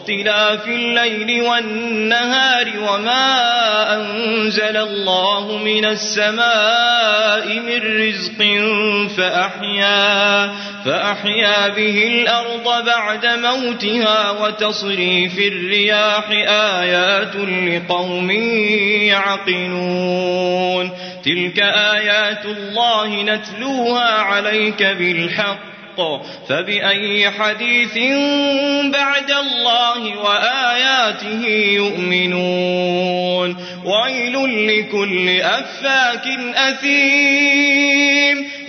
واختلاف الليل والنهار وما أنزل الله من السماء من رزق فأحيا فأحيا به الأرض بعد موتها وتصريف الرياح آيات لقوم يعقلون. تلك آيات الله نتلوها عليك بالحق. فبأي حديث بعد الله وآياته يؤمنون؟ ويل لكل أفاك أثيم.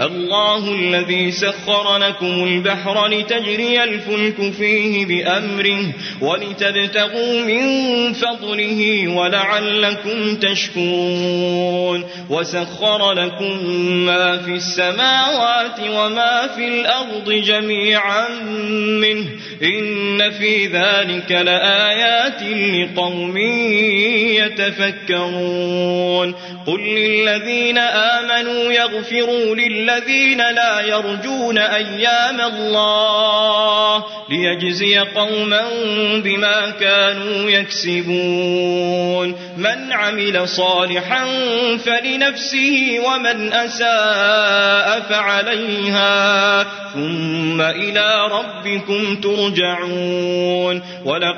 الله الذي سخر لكم البحر لتجري الفلك فيه بأمره ولتبتغوا من فضله ولعلكم تشكرون. وسخر لكم ما في السماوات وما في الأرض جميعا منه. إن في ذلك لآيات لقوم يتفكرون. قل للذين آمنوا يغفروا للذين لا يرجون أيام الله ليجزي قوما بما كانوا يكسبون. من عمل صالحا فلنفسه ومن أساء فعليها ثم إلى ربكم ترجعون. ولقد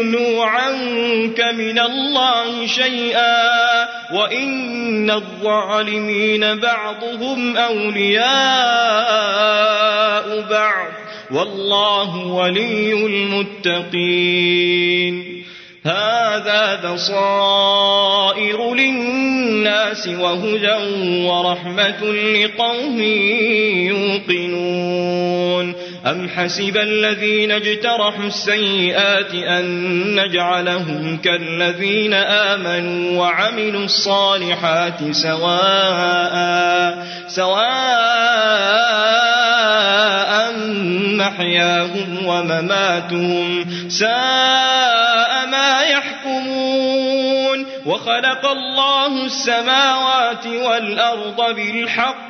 يغنوا عنك من الله شيئا وإن الظالمين بعضهم أولياء بعض. والله ولي المتقين. هذا بصائر للناس وهدى ورحمة لقوم يوقنون. أم حسب الذين اجترحوا السيئات أن نجعلهم كالذين آمنوا وعملوا الصالحات سواء سواء محياهم ومماتهم ساء ما يحكمون. وخلق الله السماوات والأرض بالحق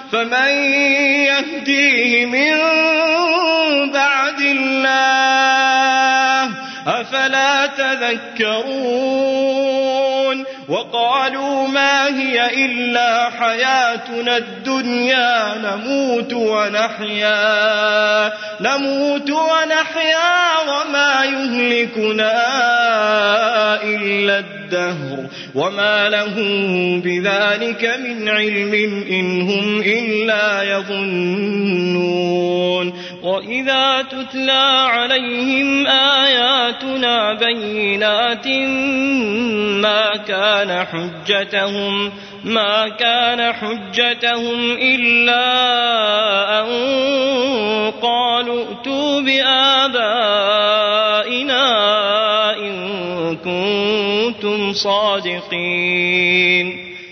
فمن يهديه من بعد الله أفلا تذكرون وقالوا ما هي إلا حياتنا الدنيا نموت ونحيا. نموت ونحيا وما يهلكنا إلا الدهر. وما لهم بذلك من علم إن هم إلا يظنون. وإذا تتلى عليهم آياتنا بينات ما كان حجتهم ما كان حجتهم إلا أن قالوا ائتوا بآبائنا إن كنتم صادقين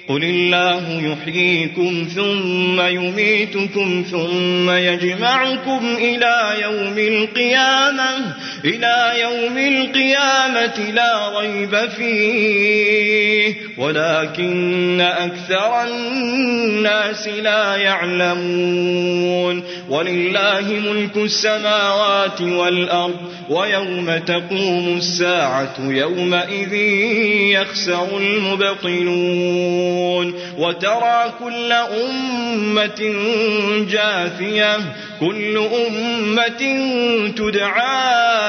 قل الله يحييكم ثم يميتكم ثم يجمعكم إلى يوم القيامة إلى يوم القيامة لا ريب فيه ولكن أكثر الناس لا يعلمون. ولله ملك السماوات والأرض ويوم تقوم الساعة يومئذ يخسر المبطلون. وترى كل أمة جاثية كل أمة تدعى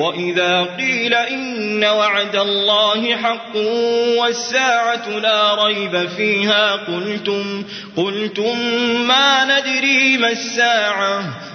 وإذا قيل إن وعد الله حق والساعة لا ريب فيها قلتم قلتم ما ندري ما الساعة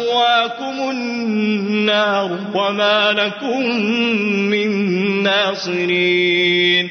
ومأواكم النار وما لكم من ناصرين